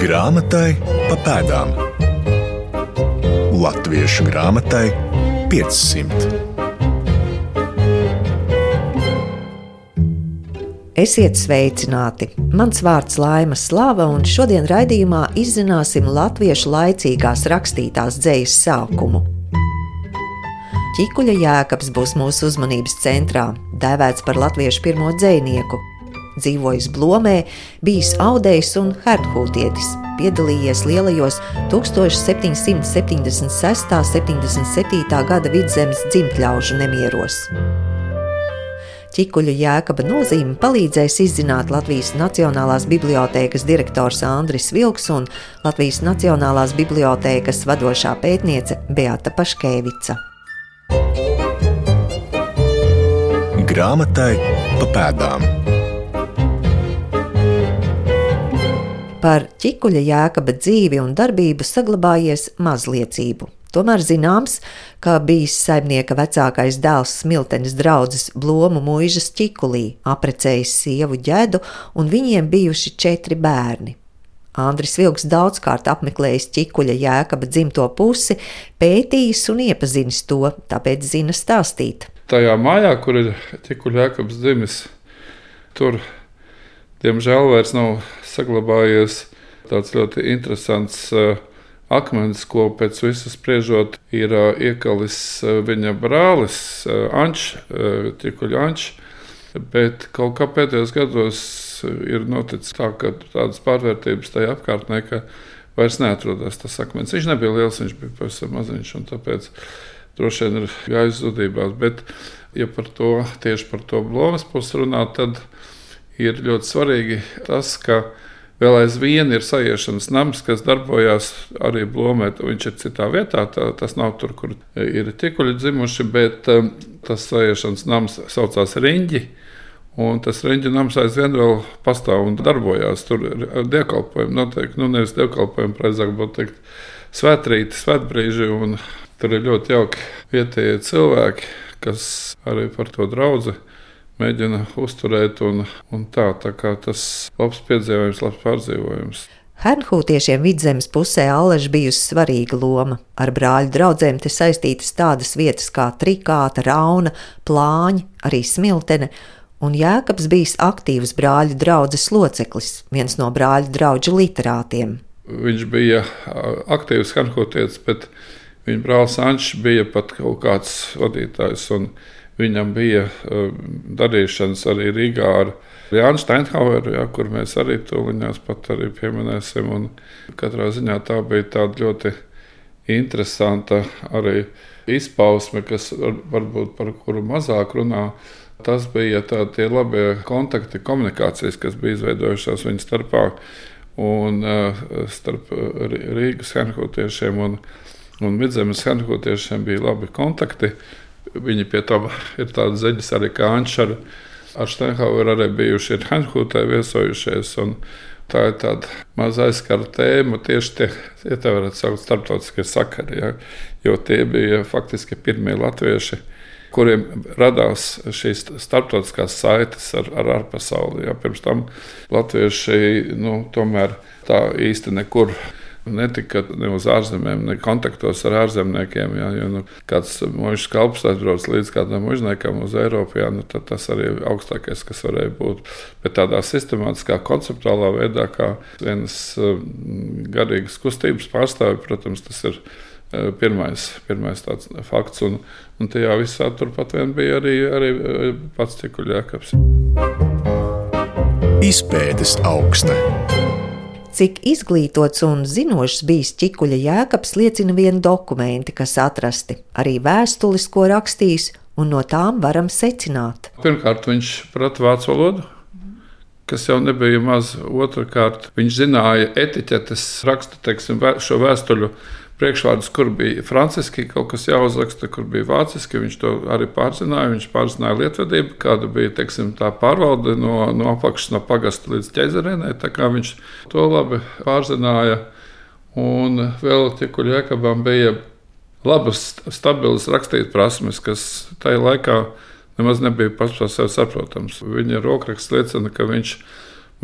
Grāmatai pa pēdām. Latviešu grāmatai 500. Esiet sveicināti! Mans vārds Laima Slava, un šodien raidījumā izzināsim latviešu laicīgās rakstītās dzejas sākumu. Čikuļa jēkabs būs mūsu uzmanības centrā, dēvēts par latviešu pirmo dzinieku dzīvojis Blomē, bijis audējs un hernhūtietis, piedalījies lielajos 1776. un 77. gada vidzemes dzimtļaužu nemieros. Čikuļa jēkaba nozīme palīdzēs izzināt Latvijas Nacionālās bibliotēkas direktors Andris Vilks un Latvijas Nacionālās bibliotēkas vadošā pētniece Beata Paškēvica. Grāmatai pa pēdām. Par ķikuļa jēkaba dzīvi un darbību saglabājies mazliecību. Tomēr zināms, ka bijis saimnieka vecākais dēls Smiltenes draugs Blomu mūžas ķikulī, aprecējis sievu ģedu, un viņiem bijuši četri bērni. Andris Vilks daudzkārt apmeklējis ķikuļa jēkaba dzimto pusi, pētījis un iepazinis to, tāpēc zina stāstīt. Tajā mājā, kur ir ķikuļa jēkabs dzimis, tur Diemžēl vairs nav saglabājies tāds ļoti interesants uh, akmens, ko pēc visas spriežot ir uh, iekalis uh, viņa brālis Ančs, Tikuļa Ančs. Bet kaut kā pēdējos gados ir noticis tā, ka tādas pārvērtības tajā apkārtnē, ka vairs neatrodas tas akmens. Viņš nebija liels, viņš bija pavisam maziņš, un tāpēc droši vien ir jāizzudībās. Bet, ja par to tieši par to blomas pusi runā, tad ir ļoti svarīgi tas, ka vēl aizvien ir sajiešanas nams, kas darbojās arī Blomē. Viņš ir citā vietā, tā, tas nav tur, kur ir tikuļi dzimuši, bet um, tas sajiešanas nams saucās Riņģi. Un tas reģiona nams aizvien vēl pastāv un darbojās. Tur ir dievkalpojumi, noteikti, nu nevis dievkalpojumi, precīzāk būtu teikt, svētrīti, svētbrīži. Tur ir ļoti jauki vietējie cilvēki, kas arī par to draugu mēģina uzturēt. Un, un tā, tā kā tas labs piedzīvojums, labs pārdzīvojums. Hernhūtiešiem vidzemes pusē Alleša bijusi svarīga loma. Ar brāļu draugiem te saistītas tādas vietas kā Trikāta, Rauna, Plāņa, arī Smiltene. Un Jēkabs bijis aktīvs brāļu draugs loceklis, viens no brāļu draugu literātiem. Viņš bija aktīvs Hernhūtietis, bet viņa brālis Anšs bija pat kaut kāds vadītājs. Un, Viņam bija uh, darīšanas arī Rīgā ar Jānu Steinhaueru, ja, kur mēs arī tūlīņās pat arī pieminēsim. Un katrā ziņā tā bija tāda ļoti interesanta arī izpausme, kas varbūt par kuru mazāk runā. Tas bija tie labie kontakti, komunikācijas, kas bija izveidojušās viņu starpā un uh, starp Rīgas senhotiešiem un, un Midzemes senhotiešiem bija labi kontakti. Viņi pie tam ir tādas zeķes arī kā Anšara. Ar Steinhaueru arī bijuši ir Hanhūtē viesojušies. Tā ir tāda maza aizskara tēma, tieši tie, ja tā varētu saukt, starptautiskie sakari. Ja? Jo tie bija faktiski pirmie latvieši, kuriem radās šīs starptautiskās saites ar, ar ārpasauli. Ja? Pirms tam latvieši nu, tomēr tā īsti nekur netika ne uz ārzemēm, ne kontaktos ar ārzemniekiem. Jā, jo, nu, kāds mūžs kalps aizbrauc līdz kādam mužniekam uz Eiropu, jā, nu, tas arī ir augstākais, kas varēja būt. Bet tādā sistemātiskā, konceptuālā veidā, kā vienas um, garīgas kustības pārstāvi, protams, tas ir. Uh, pirmais, pirmais tāds fakts, un, un tajā visā turpat vien bija arī, arī uh, pats Cikuļākaps. Izpētes augsta. Cik izglītots un zinošs bijis ķikuļa jēkabs, liecina vieni dokumenti, kas atrasti, arī vēstulis, ko rakstījis, un no tām varam secināt. Pirmkārt, viņš prata vācu valodu, kas jau nebija maz. Otrakārt, viņš zināja etiķetes, raksta teiksim, šo vēstuļu priekšvārdus, kur bija franciski kaut kas jāuzraksta, kur bija vāciski. Viņš to arī pārzināja. Viņš pārzināja lietvedību, kāda bija teiksim, tā pārvalde no, no apakšas, no pagasta līdz ķēzarienai. Viņš to labi pārzināja. Un vēl Tikuļa Jēkabam bija labas, stabilas rakstīt prasmes, kas tajā laikā nemaz nebija pats par sevi saprotams. Viņa rokraksts liecina, ka viņš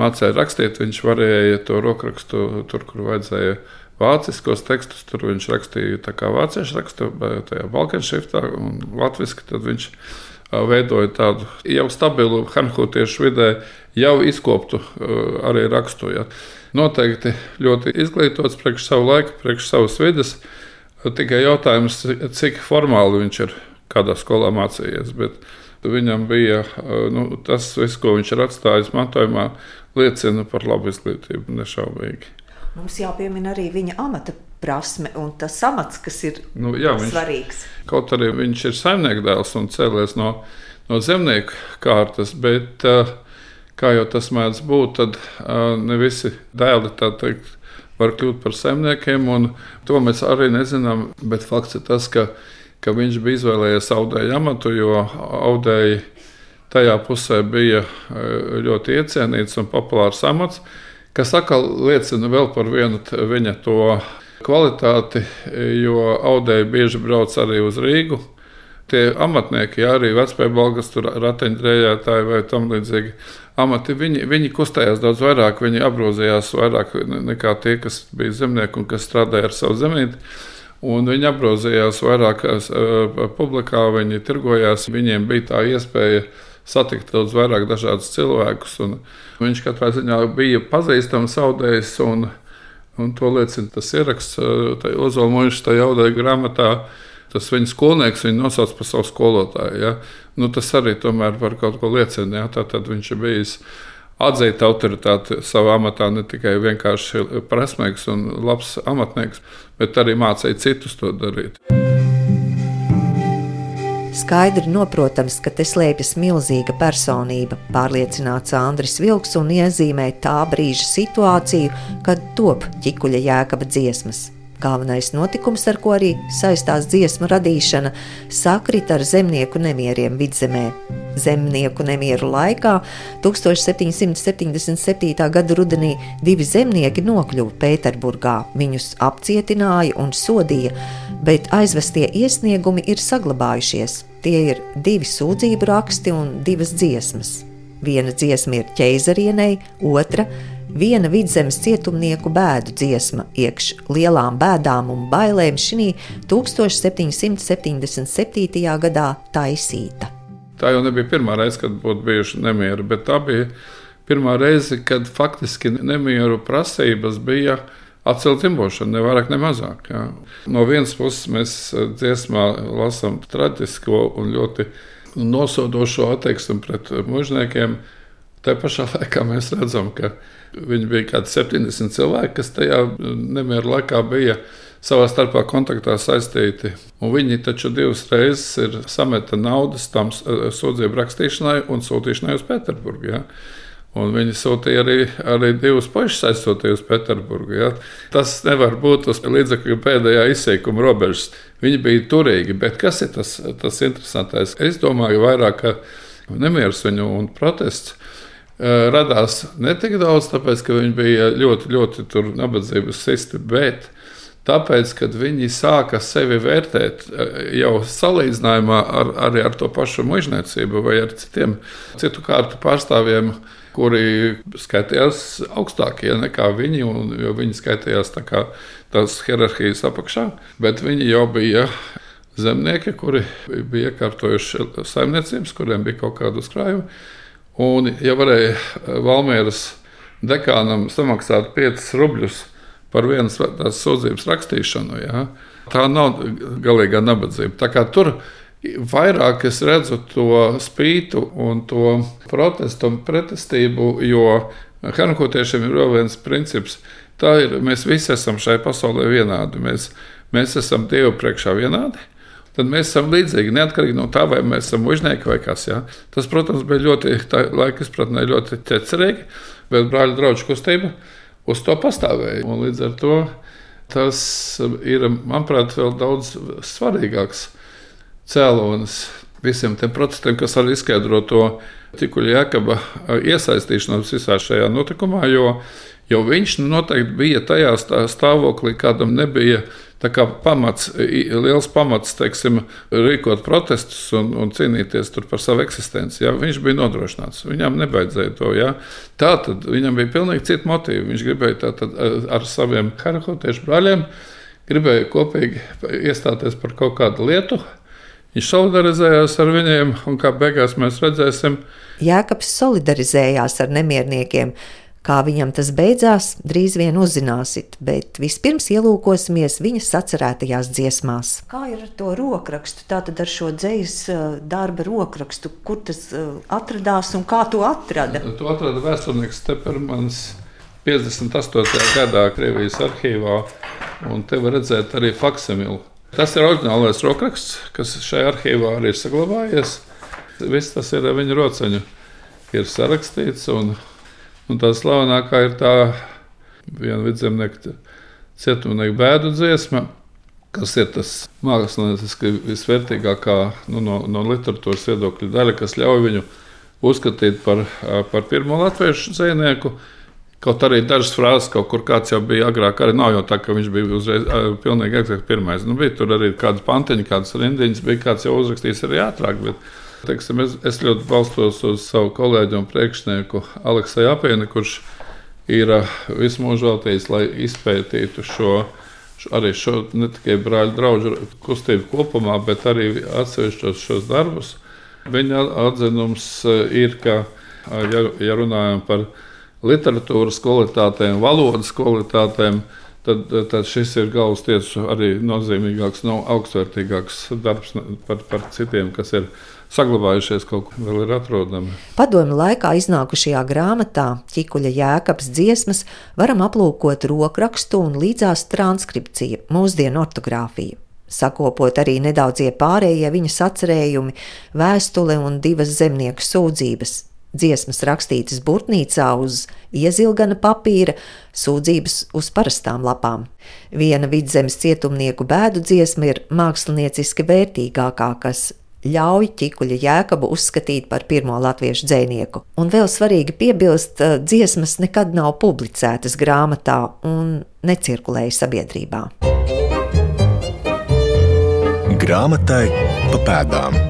mācīja rakstīt, viņš varēja to rokrakstu tur, kur vajadzēja. Vāciskos tekstus tur viņš rakstīja kā vāciešu rakstu, bet tajā balkāņu un latviešu viņš veidoja tādu jau stabilu hanhūtiešu vidē, jau izkoptu arī rakstu. Ja. Noteikti ļoti izglītots priekš savu laiku, priekš savas vidas. Tikai jautājums, cik formāli viņš ir kādā skolā mācījies. Viņam bija nu, tas, viss, ko viņš ir atstājis mantojumā, liecina par labu izglītību, nešaubīgi. Mums jāpiemina arī viņa amata prasme un tas amats, kas ir nu, jā, viņš, svarīgs. Kaut arī viņš ir saimniekdēls un cēlies no, no zemnieku kārtas, bet kā jau tas mēdz būt, tad ne visi dēli teikt, var kļūt par saimniekiem. To mēs arī nezinām. Bet fakts ir tas, ka, ka viņš bija izvēlējies audēju amatu, jo audēji tajā pusē bija ļoti iecienīts un populārs amats kas atkal liecina vēl par vienu viņa to kvalitāti, jo audēji bieži brauc arī uz Rīgu. Tie amatnieki, jā, arī vecpēbalgas, ratiņdrējētāji vai tam līdzīgi amati, viņi, viņi kustējās daudz vairāk, viņi apgrozījās vairāk nekā tie, kas bija zemnieki un kas strādāja ar savu zemīti. Un viņi apgrozījās vairāk uh, publikā, viņi tirgojās, viņiem bija tā iespēja satikt daudz vairāk dažādus cilvēkus. Viņš katrā ziņā bija pazīstams audējs, un, un to liecina tas ieraksts Ozola Mūža tajā audēja grāmatā. Tas viņa skolnieks viņu nosauc par savu skolotāju. Ja? Nu, tas arī tomēr par kaut ko liecina. Ja? Tad viņš ir bijis atzīt autoritāti savā amatā, ne tikai vienkārši prasmīgs un labs amatnieks, bet arī mācīja citus to darīt. Skaidri noprotams, ka te slēpjas milzīga personība, pārliecināts Andris Vilks un iezīmē tā brīža situāciju, kad top ķikuļa jēkaba dziesmas. Galvenais notikums, ar ko arī saistās dziesmu radīšana, sakrit ar zemnieku nemieriem vidzemē. Zemnieku nemieru laikā 1777. gada rudenī divi zemnieki nokļuva Pēterburgā. Viņus apcietināja un sodīja, bet aizvestie iesniegumi ir saglabājušies. Tie ir divi sūdzību raksti un divas dziesmas. Viena dziesma ir ķeizarienei, otra viena vidzemes cietumnieku bēdu dziesma, iekš lielām bēdām un bailēm šī 1777. gadā taisīta. Tā jau nebija pirmā reize, kad būtu bijuši nemieri, bet tā bija pirmā reize, kad faktiski nemieru prasības bija atcelt imbošanu, ne vairāk, ne mazāk. Jā. No vienas puses mēs dziesmā lasām traģisko un ļoti nosodošo attieksmi pret mužniekiem. Tā pašā laikā mēs redzam, ka Viņi bija kaut kādi 70 cilvēki, kas tajā nemieru laikā bija savā starpā kontaktā saistīti. Un viņi taču divas reizes ir sameta naudas tam sūdzību rakstīšanai un sūtīšanai uz Pēterburgu. Ja? Un viņi sūtīja arī, arī divus puikas aizsūtīja uz Pēterburgu. Ja? Tas nevar būt uz līdzekļu pēdējā izsīkuma robežas. Viņi bija turīgi, bet kas ir tas, tas interesantais? Es domāju, vairāk nemieris viņu un protests Eh, radās ne tik daudz, tāpēc, ka viņi bija ļoti, ļoti nabadzības sisti, bet tāpēc, ka viņi sāka sevi vērtēt eh, jau salīdzinājumā ar, arī ar to pašu mužniecību vai ar citiem citu kārtu pārstāvjiem, kuri skaitījās augstākie nekā viņi, un, jo viņi skaitījās tā kā tās hierarhijas apakšā, bet viņi jau bija zemnieki, kuri bija iekārtojuši saimniecības, kuriem bija kaut kāda uzkrājuma. Un, ja varēja Valmieras dekānam samaksāt 5 rubļus par vienas tās sūdzības rakstīšanu, ja, tā nav galīgā nabadzība. Tur vairāk es redzu to spītu un to protestu un pretestību, jo Hankotiešiem ir vēl viens princips. Tā ir, mēs visi esam šai pasaulē vienādi. Mēs, mēs esam Dievu priekšā vienādi tad mēs esam līdzīgi. Neatkarīgi no tā, vai mēs esam mužnieki vai kas. Ja? Tas, protams, bija ļoti, tā laika izpratnē, ļoti ķecerīgi, bet brāļa draugu kustība uz to pastāvēja. Un līdz ar to tas ir, manuprāt, vēl daudz svarīgāks cēlonis visiem tiem procesiem, kas arī izskaidro to Tikuļa Jēkaba iesaistīšanos visā šajā notikumā, jo, jo viņš noteikti bija tajā stāvoklī, kādam nebija kā pamats, liels pamats, teiksim, rīkot protestus un, un cīnīties par savu eksistenci. Jā, viņš bija nodrošināts. Viņam nebaidzēja to. Jā. Tā tad viņam bija pilnīgi cita motīva. Viņš gribēja tātad ar saviem karakotiešu brāļiem, gribēja kopīgi iestāties par kaut kādu lietu. Viņš solidarizējās ar viņiem, un kā beigās mēs redzēsim, Jēkabs solidarizējās ar nemierniekiem. Kā viņam tas beidzās, drīz vien uzzināsiet, bet vispirms ielūkosimies viņa sacerētajās dziesmās. Kā ir ar to rokrakstu, tātad ar šo dzīslu uh, darba rokrakstu, kur tas uh, atradās un kā to atrada? To atrada vēsturnieks Tepermans 58. gadā Krievijas arhīvā, un te var redzēt arī faksimilu. Tas ir oriģinālais rokraksts, kas šajā arhīvā arī ir saglabājies. Viss tas ir viņa roceņu, ir sarakstīts. Un, Un tā slavenākā ir tā viena vidzemnieka cietumnieka bēdu dziesma, kas ir tas mākslinieciski visvērtīgākā nu, no, no literatūras viedokļa daļa, kas ļauj viņu uzskatīt par, par pirmo latviešu dzinieku. Kaut arī dažas frāzes, kaut kur kāds jau bija agrāk, arī nav jau tā, ka viņš bija uzreiz pilnīgi eksakts pirmais. Nu, bija tur arī kādas pantiņas, kādas rindiņas, bija kāds jau uzrakstījis arī ātrāk. Bet, Teiksim, es, es ļoti balstos uz savu kolēģi un priekšnieku Aleksu Apēnu, kurš ir visu mūžu veltījis, lai izpētītu šo. Arī šo ne tikai brāļu draugu kustību kopumā, bet arī atsevišķos šos darbus. Viņa atzinums ir, ka, ja, ja runājam par literatūras kvalitātēm, valodas kvalitātēm, tad, tad šis ir galvas tiesas arī nozīmīgāks, no augstvērtīgāks darbs par, par citiem, kas ir saglabājušies, kaut kur vēl ir atrodami. Padomju laikā iznākušajā grāmatā Čikuļa jēkabs dziesmas varam aplūkot rokrakstu un līdzās transkripciju, mūsdienu ortogrāfiju. Sakopot arī nedaudzie pārējie viņa sacerējumi, vēstule un divas zemnieku sūdzības, dziesmas rakstītas burtnīcā uz iezilgana papīra, sūdzības uz parastām lapām. Viena vidzemes cietumnieku bēdu dziesma ir mākslinieciski vērtīgākā, kas ļauj ķikuļa jēkabu uzskatīt par pirmo latviešu dzinieku. Un vēl svarīgi piebilst, ka dziesmas nekad nav publicētas grāmatā un necirkulēja sabiedrībā. Grāmatai pa pēdām.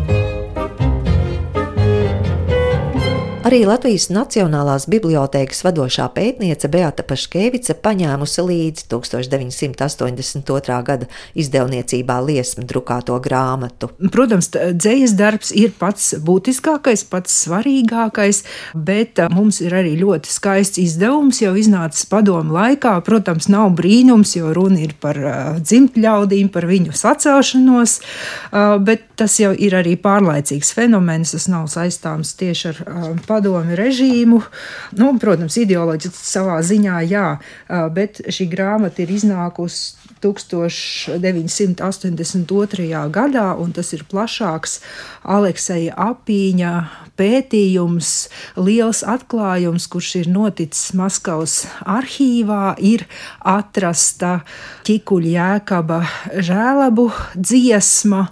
Arī Latvijas Nacionālās bibliotēkas vadošā pētniece Beata Paškevica paņēmusi līdzi 1982. gada izdevniecībā liesmu drukāto grāmatu. Protams, dzējas darbs ir pats būtiskākais, pats svarīgākais, bet mums ir arī ļoti skaists izdevums, jau iznācis padomu laikā. Protams, nav brīnums, jo runa ir par dzimtļaudīm, par viņu sacelšanos, bet tas jau ir arī pārlaicīgs fenomens, tas nav saistāms tieši ar padomi režīmu. Nu, protams, ideoloģiski savā ziņā, jā, bet šī grāmata ir iznākusi 1982. gadā, un tas ir plašāks Alekseja Apīņa pētījums, liels atklājums, kurš ir noticis Maskavas arhīvā, ir atrasta Kikuļa jēkaba žēlabu dziesma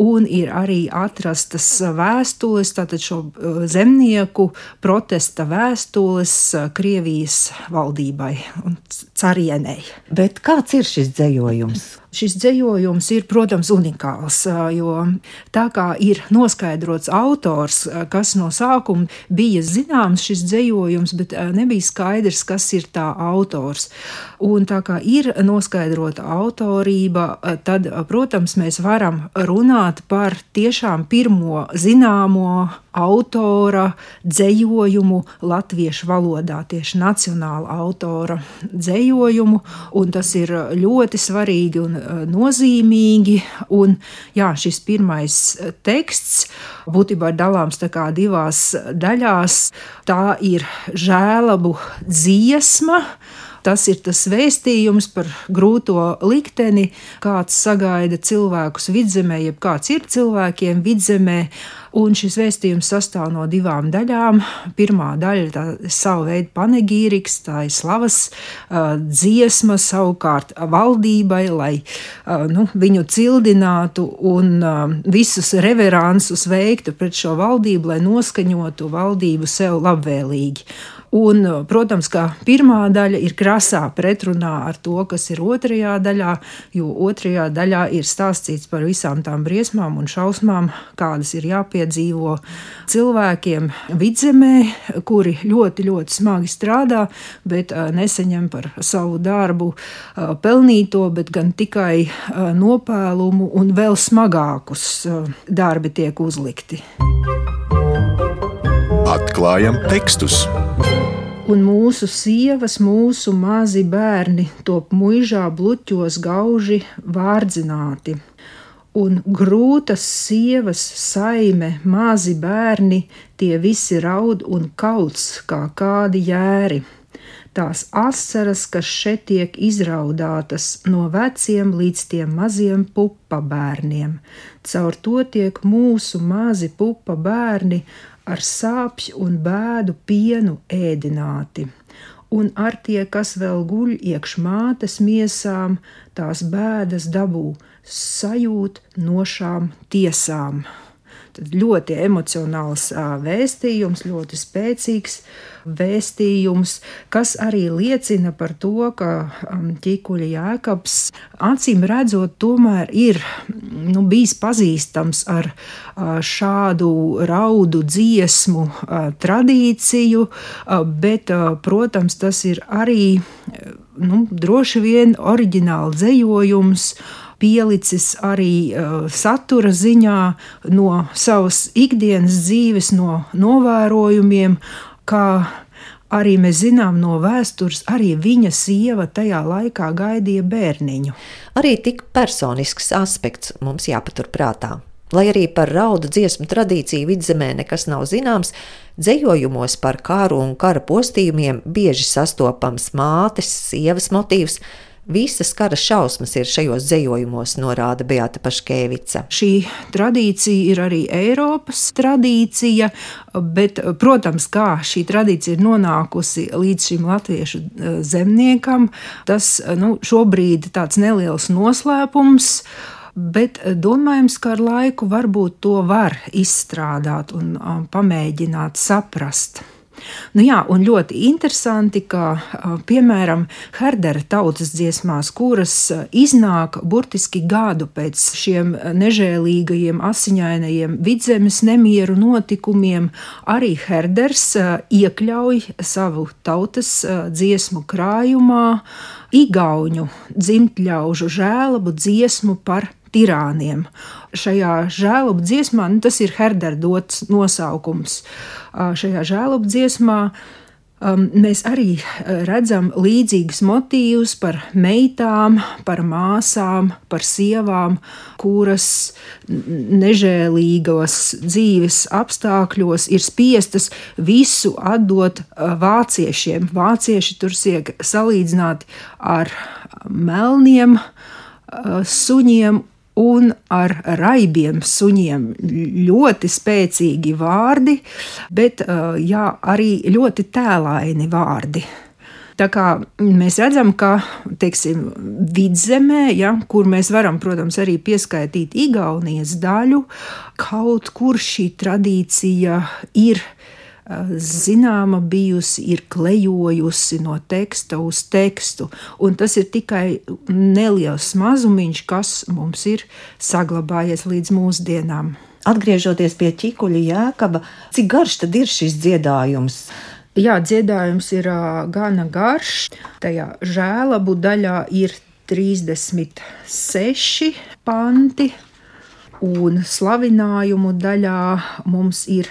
un ir arī atrastas vēstules, tātad šo uh, zemnieku protesta vēstules uh, Krievijas valdībai. Un carienei. Bet kāds ir šis dzējojums? Šis dzējojums ir, protams, unikāls, jo tā kā ir noskaidrots autors, kas no sākuma bija zināms šis dzējojums, bet nebija skaidrs, kas ir tā autors. Un tā kā ir noskaidrota autorība, tad, protams, mēs varam runāt par tiešām pirmo zināmo autora dzējojumu latviešu valodā, tieši nacionāla autora dzējojumu, tas ir ļoti svarīgi un e, nozīmīgi. Un, jā, šis pirmais teksts būtībā ir dalāms divās daļās. Tā ir žēlabu dziesma, Tas ir tas vēstījums par grūto likteni, kāds sagaida cilvēkus vidzemē, jeb kāds ir cilvēkiem vidzemē. Un šis vēstījums sastāv no divām daļām. Pirmā daļa ir sava veida panegīriks, tā ir slavas uh, dziesma savukārt valdībai, lai uh, nu, viņu cildinātu un uh, visus reveransus veiktu pret šo valdību, lai noskaņotu valdību sev labvēlīgi. Un, protams, ka pirmā daļa ir krasā pretrunā ar to, kas ir otrajā daļā, jo otrajā daļā ir stāstīts par visām tām briesmām un šausmām, kādas ir jāpiedzīvo cilvēkiem vidzemē, kuri ļoti, ļoti smagi strādā, bet neseņem par savu darbu pelnīto, bet gan tikai nopēlumu un vēl smagākus darbi tiek uzlikti. Atklājam tekstus! un mūsu sievas, mūsu mazi bērni top muižā bluķos gauži vārdzināti. Un grūtas sievas, saime, mazi bērni, tie visi raud un kauts kā kādi jēri. Tās asaras, kas šeit tiek izraudātas no veciem līdz tiem maziem pupa bērniem, caur to tiek mūsu mazi pupa bērni ar sāpju un bēdu pienu ēdināti, un ar tie, kas vēl guļ iekš mātes miesām, tās bēdas dabū sajūt no šām tiesām. Tad ļoti emocionāls vēstījums, ļoti spēcīgs vēstījums, kas arī liecina par to, ka ķīkuļa jēkabs acīm redzot, tomēr ir nu, bijis pazīstams ar šādu raudu dziesmu tradīciju, bet, protams, tas ir arī nu, droši vien oriģināli dzējojums pielicis arī uh, satura ziņā no savas ikdienas dzīves, no novērojumiem, kā arī mēs zinām no vēstures, arī viņa sieva tajā laikā gaidīja bērniņu. Arī tik personisks aspekts mums jāpaturprātā. Lai arī par raudu dziesmu tradīciju vidzemē nekas nav zināms, dzējojumos par kāru un kara postījumiem bieži sastopams mātes, sievas motīvs, Visas kara šausmas ir šajos dzējojumos, norāda Beata Paškēvica. Šī tradīcija ir arī Eiropas tradīcija, bet, protams, kā šī tradīcija ir nonākusi līdz šim latviešu eh, zemniekam, tas nu, šobrīd ir tāds neliels noslēpums bet domājams, ka ar laiku varbūt to var izstrādāt un um, pamēģināt saprast. Nu jā, un ļoti interesanti, ka piemēram Herdera tautas dziesmās, kuras iznāk burtiski gadu pēc šiem nežēlīgajiem, asiņainajiem vidzemes nemieru notikumiem, arī Herders iekļauj savu tautas dziesmu krājumā igauņu dzimtļaužu žēlabu dziesmu par tirāniem. Šajā žēlubu dziesmā, nu, tas ir Herdera dots nosaukums, šajā žēlubu dziesmā um, mēs arī redzam līdzīgus motīvus par meitām, par māsām, par sievām, kuras nežēlīgos dzīves apstākļos ir spiestas visu atdot vāciešiem. Vācieši tur tiek salīdzināti ar melniem suņiem un ar raibiem suņiem ļoti spēcīgi vārdi, bet jā, arī ļoti tēlaini vārdi. Tā kā mēs redzam, ka teiksim, vidzemē, ja, kur mēs varam, protams, arī pieskaitīt Igaunijas daļu, kaut kur šī tradīcija ir zināma bijusi, ir klejojusi no teksta uz tekstu, un tas ir tikai neliels mazumiņš, kas mums ir saglabājies līdz mūsdienām. Atgriežoties pie ķīkuļa jēkaba, cik garš tad ir šis dziedājums? Jā, dziedājums ir gana garš. Tajā žēlabu daļā ir 36 panti, un slavinājumu daļā mums ir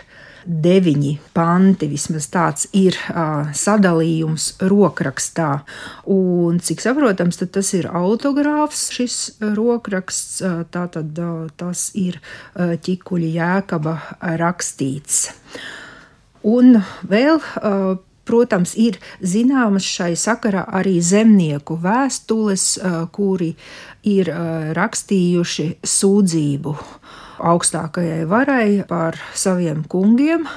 deviņi panti, vismaz tāds ir uh, sadalījums rokrakstā. Un, cik saprotams, tas ir autogrāfs šis rokraksts, uh, tātad uh, tas ir uh, ķikuļa jēkaba rakstīts. Un vēl uh, protams, ir zināmas šai sakarā arī zemnieku vēstules, kuri ir rakstījuši sūdzību augstākajai varai par saviem kungiem.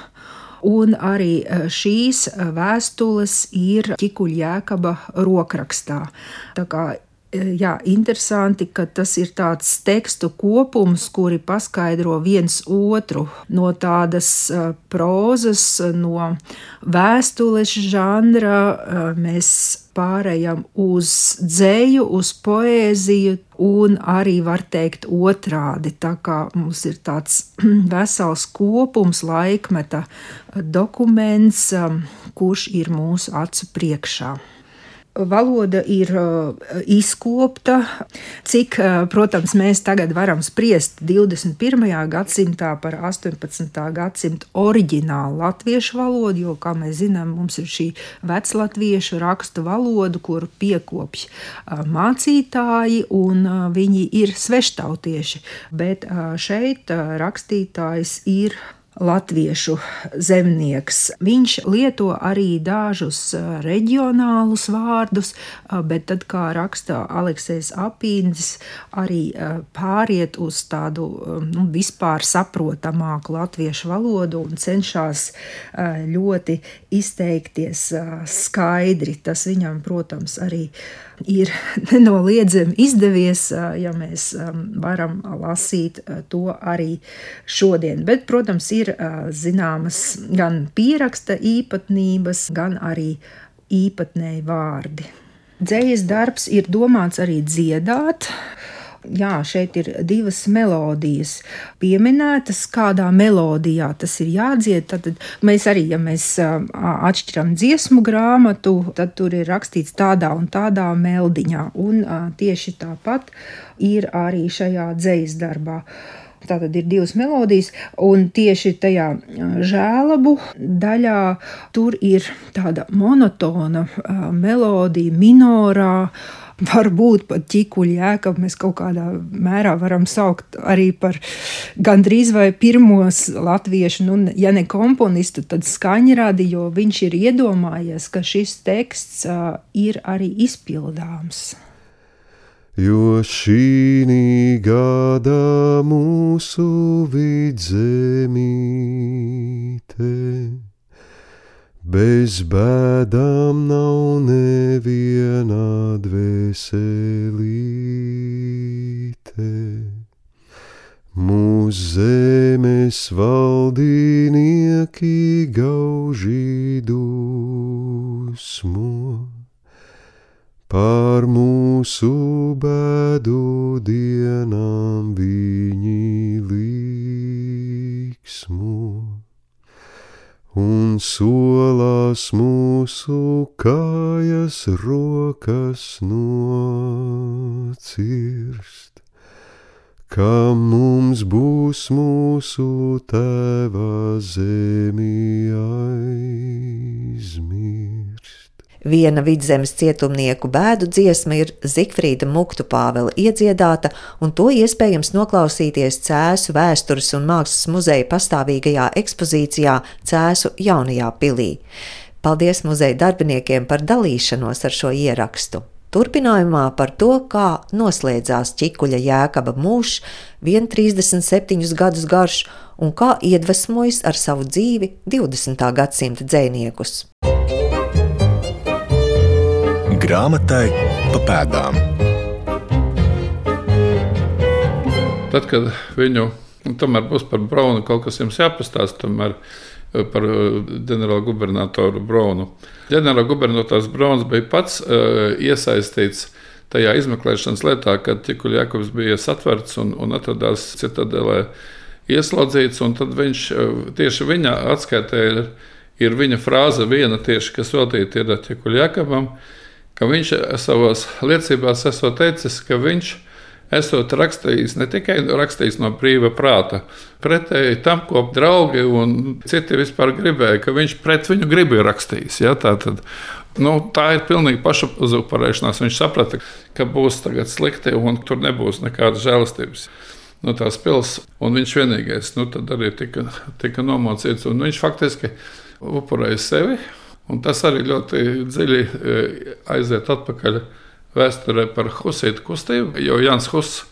Un arī e, šīs vēstules ir ķikuļjēkaba rokrakstā. Tā kā jā, interesanti, ka tas ir tāds tekstu kopums, kuri paskaidro viens otru no tādas prozas, no vēstules žanra. Mēs pārējām uz dzēju, uz poēziju, un arī var teikt otrādi. Tā kā mums ir tāds vesels kopums, laikmeta dokuments, kurš ir mūsu acu priekšā. Valoda ir uh, izkopta, cik, uh, protams, mēs tagad varam spriest 21. gadsimtā par 18. gadsimta oriģinālu latviešu valodu, jo, kā mēs zinām, mums ir šī veclatviešu rakstu valoda, kuru piekopj uh, mācītāji, un viņi ir sveštautieši, bet šeit rakstītājs ir latviešu zemnieks. Viņš lieto arī dažus reģionālus vārdus, bet tad, kā raksta Aleksis Apīns, arī pāriet uz tādu nu, vispār saprotamāku latviešu valodu un cenšas ļoti izteikties skaidri. Tas viņam, protams, arī ir nenoliedzami izdevies, ja mēs varam lasīt to arī šodien. Bet, protams, ir zināmas gan pieraksta īpatnības, gan arī īpatnēji vārdi. Dzējas darbs ir domāts arī dziedāt, Jā, šeit ir divas melodijas pieminētas, kādā melodijā tas ir jādzied. Tad mēs arī, ja mēs atšķiram dziesmu grāmatu, tad tur ir rakstīts tādā un tādā meldiņā. Un tieši tāpat ir arī šajā dzējas darbā. Tātad ir divas melodijas, un tieši tajā žēlabu daļā tur ir tāda monotona melodija, minorā varbūt pat ķīkuļu jēkabu mēs kaut kādā mērā varam saukt arī par gandrīz vai pirmos latviešu, nu, ja ne komponistu, tad skaņradi, jo viņš ir iedomājies, ka šis teksts uh, ir arī izpildāms. Jo šī gada mūsu vidzemīte Bez bēdām nav neviena dvēselīte. Mūsu zemes valdinieki gauži dusmo, par mūsu bēdu dienām viņi līksmo un solās mūsu kājas rokas nocirst, ka mums būs mūsu tēva zemi aizmirst. Viena vidzemes cietumnieku bēdu dziesma ir Zikfrīda Muktu Pāvela iedziedāta, un to iespējams noklausīties Cēsu vēstures un mākslas muzeja pastāvīgajā ekspozīcijā Cēsu jaunajā pilī. Paldies muzeja darbiniekiem par dalīšanos ar šo ierakstu. Turpinājumā par to, kā noslēdzās ķikuļa jēkaba mūžs, 137 gadus garš, un kā iedvesmojas ar savu dzīvi 20. gadsimta dzēniekus. Grāmatai pa pēdām. Tad, kad viņu tomēr būs par Braunu, kaut kas jums jāpastāsta eh, par eh, ģenerāla gubernatoru Braunu. Ģenerāla gubernators Brauns bija pats uh, iesaistīts tajā izmeklēšanas lietā, kad Čikuļs Jakobs bija satverts un, un atradās citadelē ieslodzīts. Tad viņš tieši viņa atskaitē ir, ir viņa frāze, viena tieši, kas veltīta ir Čikuļs Jakobam ka viņš savās liecībās esot teicis, ka viņš esot rakstījis ne tikai rakstījis no brīva prāta, pretēji tam, ko draugi un citi vispār gribēja, ka viņš pret viņu gribu ir rakstījis. Ja, tā, tad, nu, tā ir pilnīgi pašapuparēšanās. Viņš saprata, ka būs slikti un tur nebūs nekādas žēlastības. No nu, tās pilsētas, un viņš vienīgais nu, arī tika, tika nomocīts. Viņš faktiski upurēja sevi, Un tas arī ļoti dziļi e, aiziet atpakaļ vēsturē par Husītu kustību, jo Jans Huss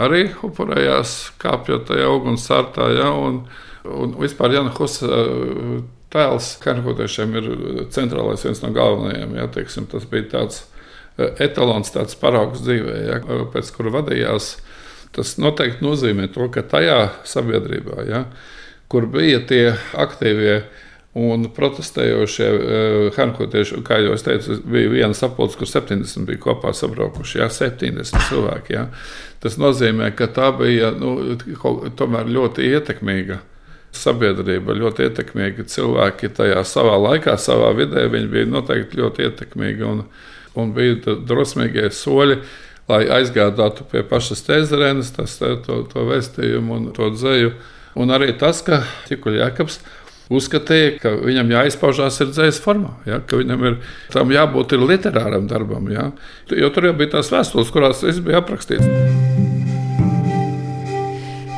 arī upurējās kāpjot tajā ugunsārtā. Ja, un, un vispār Jana Hussa e, tēls kanikotiešiem ir centrālais viens no galvenajiem. Ja, teiksim, tas bija tāds etalons, tāds paraugs dzīvē, ja, pēc kura vadījās. Tas noteikti nozīmē to, ka tajā sabiedrībā, ja, kur bija tie aktīvie un protestējošie uh, hankotieši, kā jau es teicu, bija viena sapulce, kur 70 bija kopā sabraukuši, jā, 70 cilvēki. Jā. Tas nozīmē, ka tā bija nu, ļoti ietekmīga sabiedrība, ļoti ietekmīgi cilvēki tajā savā laikā, savā vidē. Viņi bija noteikti ļoti ietekmīgi un, un bija drosmīgie soļi, lai aizgādātu pie pašas tēzerenes, tas, to, to vēstījumu un to dzēju. Un arī tas, ka Tikuļa Jakobs uzskatīja, ka viņam jāizpaužās ir dzīslas formā, ja, ka viņam ir tam jābūt ir literāram darbam. Ja, jo tur jau bija tās vēstules, kurās viss bija aprakstīts.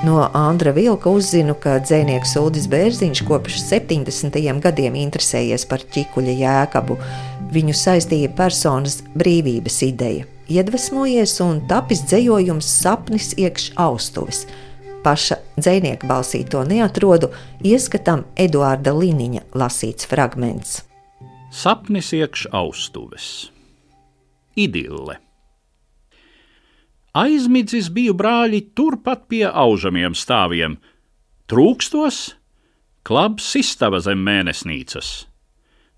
No Andra Vilka uzzinu, ka dzinieks Ulris Bērziņš kopš 70. gadiem interesējies par ķikuļa jēkabu. Viņu saistīja personas brīvības ideja. Iedvesmojies un tapis dzējojums sapnis iekš austuvis. Paša dzinieka balsī to neatrodu, ieskatam Eduarda Liniņa lasīts fragments. Sapnis iekš austuves. Idille. Aizmidzis biju brāļi turpat pie aužamiem stāviem. Trūkstos, klabs izstava zem mēnesnīcas.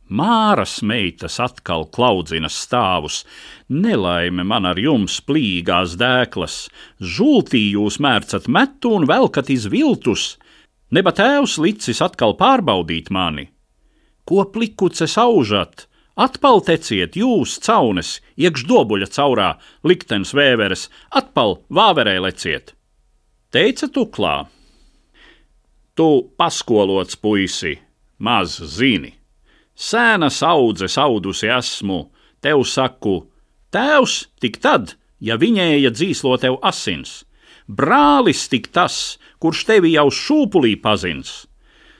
Māras meitas atkal klaudzina stāvus, nelaime man ar jums plīgās dēklas, žultī jūs mērcat metu un velkat izviltus, neba tēvs licis atkal pārbaudīt mani. Ko plikuces aužat, Atpal teciet jūs, caunes, iekš dobuļa caurā, liktenis vēveres, atpal vāverē leciet. Teica tuklā. Tu paskolots puisi, maz zini. Sēnas audzes audusi esmu, tev saku, tēvs tik tad, ja viņēja dzīslo tev asins, brālis tik tas, kurš tevi jau šūpulī pazins.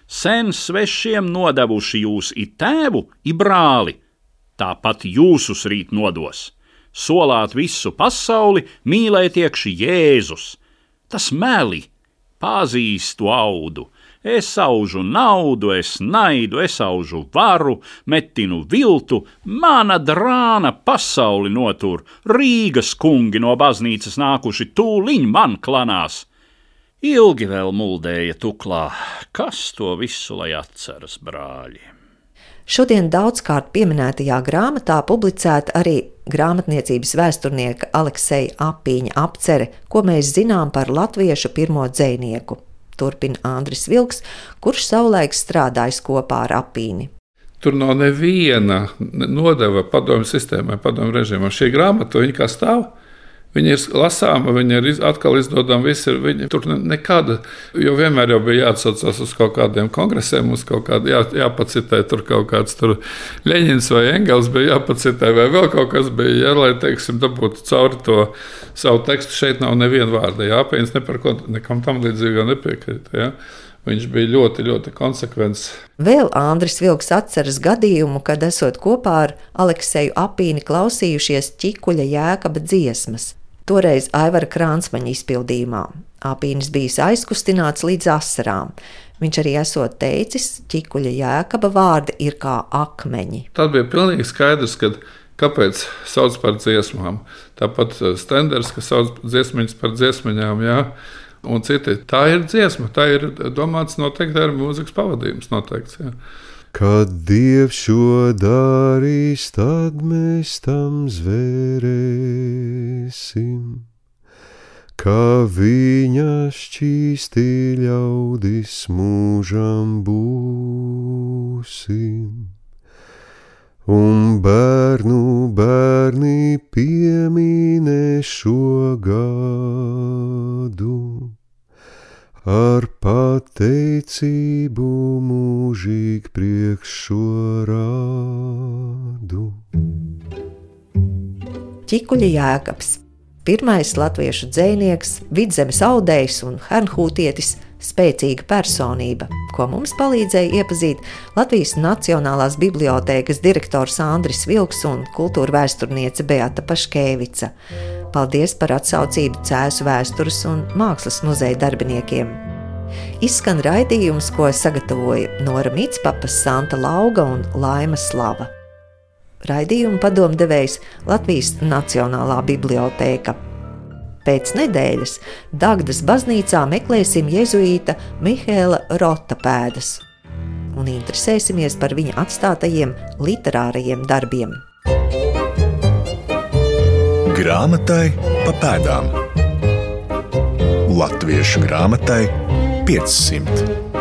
Sen svešiem nodevuši jūs i tēvu, i brāli, tāpat jūsus rīt nodos. Solāt visu pasauli, mīlēt iekšā Jēzus. Tas meli, pazīstu audu. Es aužu naudu, es naidu, es aužu varu, metinu viltu, mana drāna pasauli notur, Rīgas kungi no baznīcas nākuši tūliņ man klanās. Ilgi vēl muldēja tuklā, kas to visu lai atceras, brāļi. Šodien daudzkārt pieminētajā grāmatā publicēta arī grāmatniecības vēsturnieka Alekseja Apīņa apcere, ko mēs zinām par latviešu pirmo dzinieku. Turpina Andris Vilks, kurš savulaik strādājis kopā ar Apīni. Tur nav neviena nodeva padomju sistēmai, padomju režīmam. Šī grāmata, viņa kā stāv, Viņa ir lasāma, viņa ir atkal izdodama. Viņa tur nekāda, jo vienmēr jau bija jāatsaucas uz kaut kādiem kongresiem, uz kaut kādu jā, jāpacitē, tur kaut kāds tur Leņķins vai Engels bija jāpacitē, vai vēl kaut kas bija, jā, lai, teiksim, dabūtu cauri to savu tekstu. Šeit nav neviena vārda jāpieņems, ne par ko nekam tam līdzīgam nepiekrīt. Jā. Viņš bija ļoti, ļoti konsekvents. Vēl Andris Vilks atceras gadījumu, kad esot kopā ar Alekseju Apīni klausījušies ķikuļa jēkaba dziesmas toreiz Aivara Krānsmaņa izpildījumā. Apīnis bija aizkustināts līdz asarām. Viņš arī esot teicis, ķikuļa jēkaba vārdi ir kā akmeņi. Tad bija pilnīgi skaidrs, ka kāpēc sauc par dziesmām. Tāpat eh, Stenders, kas sauc dziesmiņas par dziesmiņām, jā, un citi. Tā ir dziesma, tā ir domāts noteikti ar mūzikas pavadījums noteikts. Jā. Kad Dievs šo darīs, tad mēs tam zvērēsim, kā viņa šķīsti ļaudis mūžam būsim. Un bērnu bērni pieminē šo gadu ar pateicību mūžīgi priekš šo rādu. Čikuļa Jēkabs, pirmais latviešu dzēnieks, vidzemes audējs un hernhūtietis, spēcīga personība, ko mums palīdzēja iepazīt Latvijas Nacionālās bibliotēkas direktors Andris Vilks un kultūra vēsturniece Beata Paškēvica. Paldies par atsaucību Cēzu vēstures un mākslas muzeja darbiniekiem. Izskan raidījums, ko sagatavoja Nora Mitspapa, Santa Lauga un Laima Slava. Raidījuma padomdevējs Latvijas Nacionālā bibliotēka. Pēc nedēļas Dagdas baznīcā meklēsim jēzuīta Mihēla Rota pēdas un interesēsimies par viņa atstātajiem literārajiem darbiem. Grāmatai pa pēdām Latviešu grāmatai 500.